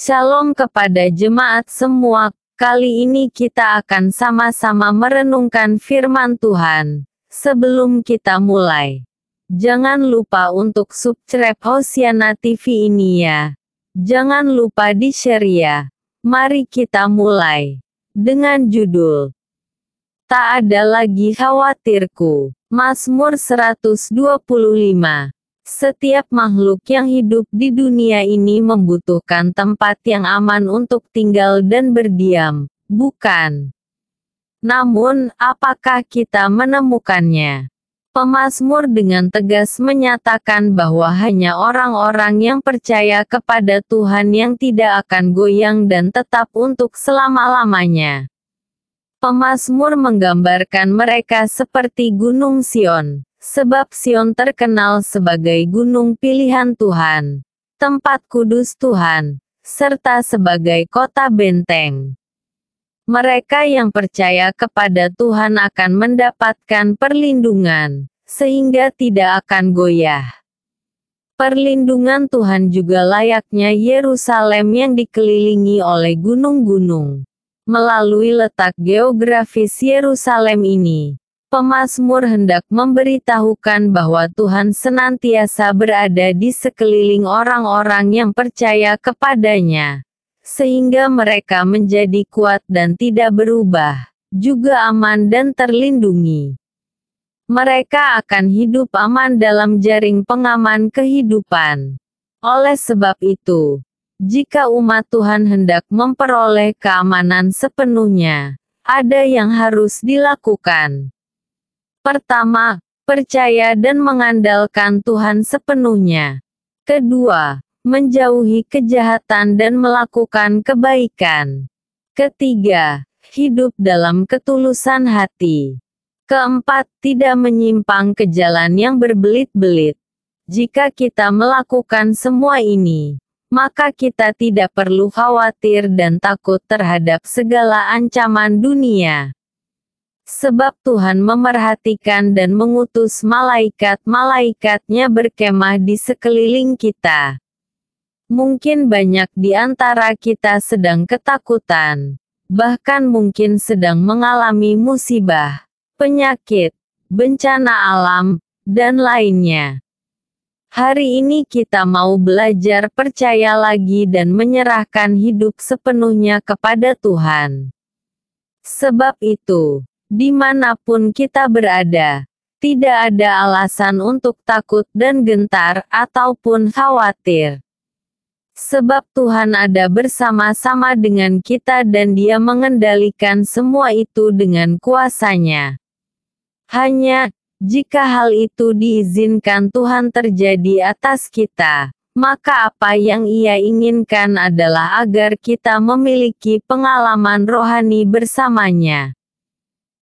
Shalom kepada jemaat semua. Kali ini kita akan sama-sama merenungkan firman Tuhan. Sebelum kita mulai, jangan lupa untuk subscribe Hosiana TV ini ya. Jangan lupa di-share ya. Mari kita mulai dengan judul Tak ada lagi khawatirku. Mazmur 125 setiap makhluk yang hidup di dunia ini membutuhkan tempat yang aman untuk tinggal dan berdiam, bukan? Namun, apakah kita menemukannya? Pemasmur dengan tegas menyatakan bahwa hanya orang-orang yang percaya kepada Tuhan yang tidak akan goyang dan tetap untuk selama-lamanya. Pemasmur menggambarkan mereka seperti Gunung Sion, Sebab Sion terkenal sebagai gunung pilihan Tuhan, tempat kudus Tuhan, serta sebagai kota benteng. Mereka yang percaya kepada Tuhan akan mendapatkan perlindungan, sehingga tidak akan goyah. Perlindungan Tuhan juga layaknya Yerusalem yang dikelilingi oleh gunung-gunung. Melalui letak geografis Yerusalem ini, Pemasmur hendak memberitahukan bahwa Tuhan senantiasa berada di sekeliling orang-orang yang percaya kepadanya, sehingga mereka menjadi kuat dan tidak berubah, juga aman dan terlindungi. Mereka akan hidup aman dalam jaring pengaman kehidupan. Oleh sebab itu, jika umat Tuhan hendak memperoleh keamanan sepenuhnya, ada yang harus dilakukan. Pertama, percaya dan mengandalkan Tuhan sepenuhnya. Kedua, menjauhi kejahatan dan melakukan kebaikan. Ketiga, hidup dalam ketulusan hati. Keempat, tidak menyimpang ke jalan yang berbelit-belit. Jika kita melakukan semua ini, maka kita tidak perlu khawatir dan takut terhadap segala ancaman dunia. Sebab Tuhan memerhatikan dan mengutus malaikat-malaikatnya berkemah di sekeliling kita. Mungkin banyak di antara kita sedang ketakutan, bahkan mungkin sedang mengalami musibah, penyakit, bencana alam, dan lainnya. Hari ini kita mau belajar percaya lagi dan menyerahkan hidup sepenuhnya kepada Tuhan. Sebab itu, di mana pun kita berada. Tidak ada alasan untuk takut dan gentar, ataupun khawatir. Sebab Tuhan ada bersama-sama dengan kita dan dia mengendalikan semua itu dengan kuasanya. Hanya, jika hal itu diizinkan Tuhan terjadi atas kita, maka apa yang ia inginkan adalah agar kita memiliki pengalaman rohani bersamanya.